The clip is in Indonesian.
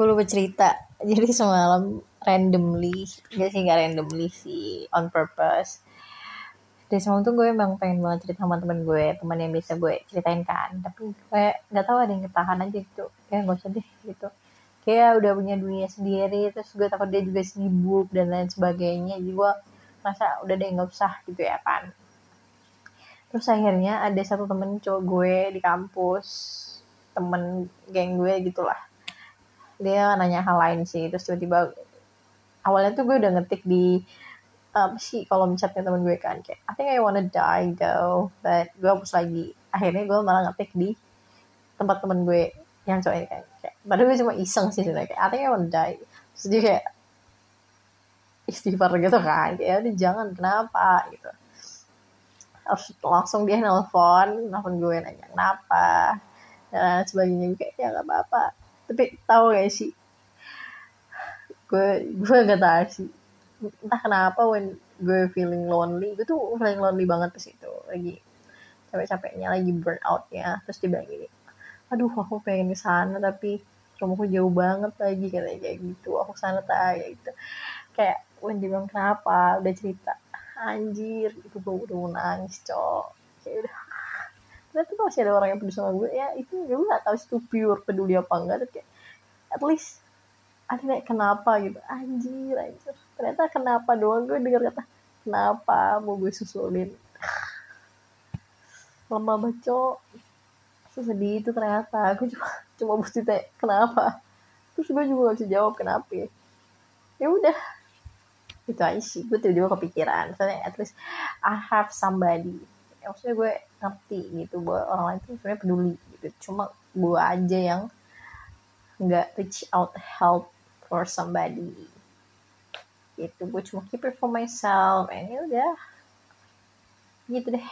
gue lupa cerita jadi semalam randomly gak sih gak randomly sih on purpose. Dari semalam tuh gue emang pengen banget cerita sama temen gue teman yang biasa gue ceritain kan. Tapi kayak nggak tahu ada yang ketahan aja gitu. Kayak gak usah deh gitu. Kayak udah punya dunia sendiri terus gue takut dia juga sibuk dan lain sebagainya. Jadi gue masa udah deh nggak usah gitu ya kan. Terus akhirnya ada satu temen cowok gue di kampus temen geng gue gitulah dia nanya hal lain sih. Terus tiba-tiba awalnya tuh gue udah ngetik di apa sih kalau chatnya temen gue kan. Kayak I think I wanna die though. But gue hapus lagi. Akhirnya gue malah ngetik di tempat temen gue yang cowok ini kan. Kayak padahal gue cuma iseng sih sebenarnya. Kayak I think I wanna die. Terus dia kayak istighfar gitu kan. Kayak udah jangan. Kenapa? Gitu. Harus langsung dia nelfon nelfon gue nanya kenapa? Dan sebagainya. Kayak ya gak apa-apa tapi tahu gak sih? Gue gue gak tahu sih. Entah kenapa when gue feeling lonely gue tuh feeling lonely banget pas itu. Lagi capek-capeknya lagi burn out ya terus dia bilang gini aduh aku pengen ke sana tapi rumahku jauh banget lagi katanya kayak gitu. Aku sana tak kayak gitu. Kayak when dia bilang kenapa? Udah cerita anjir itu gue udah nangis cok. Kayak udah masih ada orang yang peduli sama gue. Ya itu gue gak tahu itu pure peduli apa enggak tapi kayak at least kayak kenapa? gitu. Anjir anjir. Ternyata kenapa? doang gue denger kata kenapa mau gue susulin? Lemah bacok sedih itu ternyata. Aku cuma cuma butuh tanya kenapa? Terus gue juga gak bisa jawab kenapa ya? Ya udah. Itu aja sih. Gue tiba-tiba kepikiran. Soalnya at least I have somebody. ya, maksudnya gue ngerti gitu bahwa orang lain tuh sebenarnya peduli gitu. Cuma gue aja yang nggak reach out help for somebody. Gitu gue cuma keep it for myself and ya udah. Gitu deh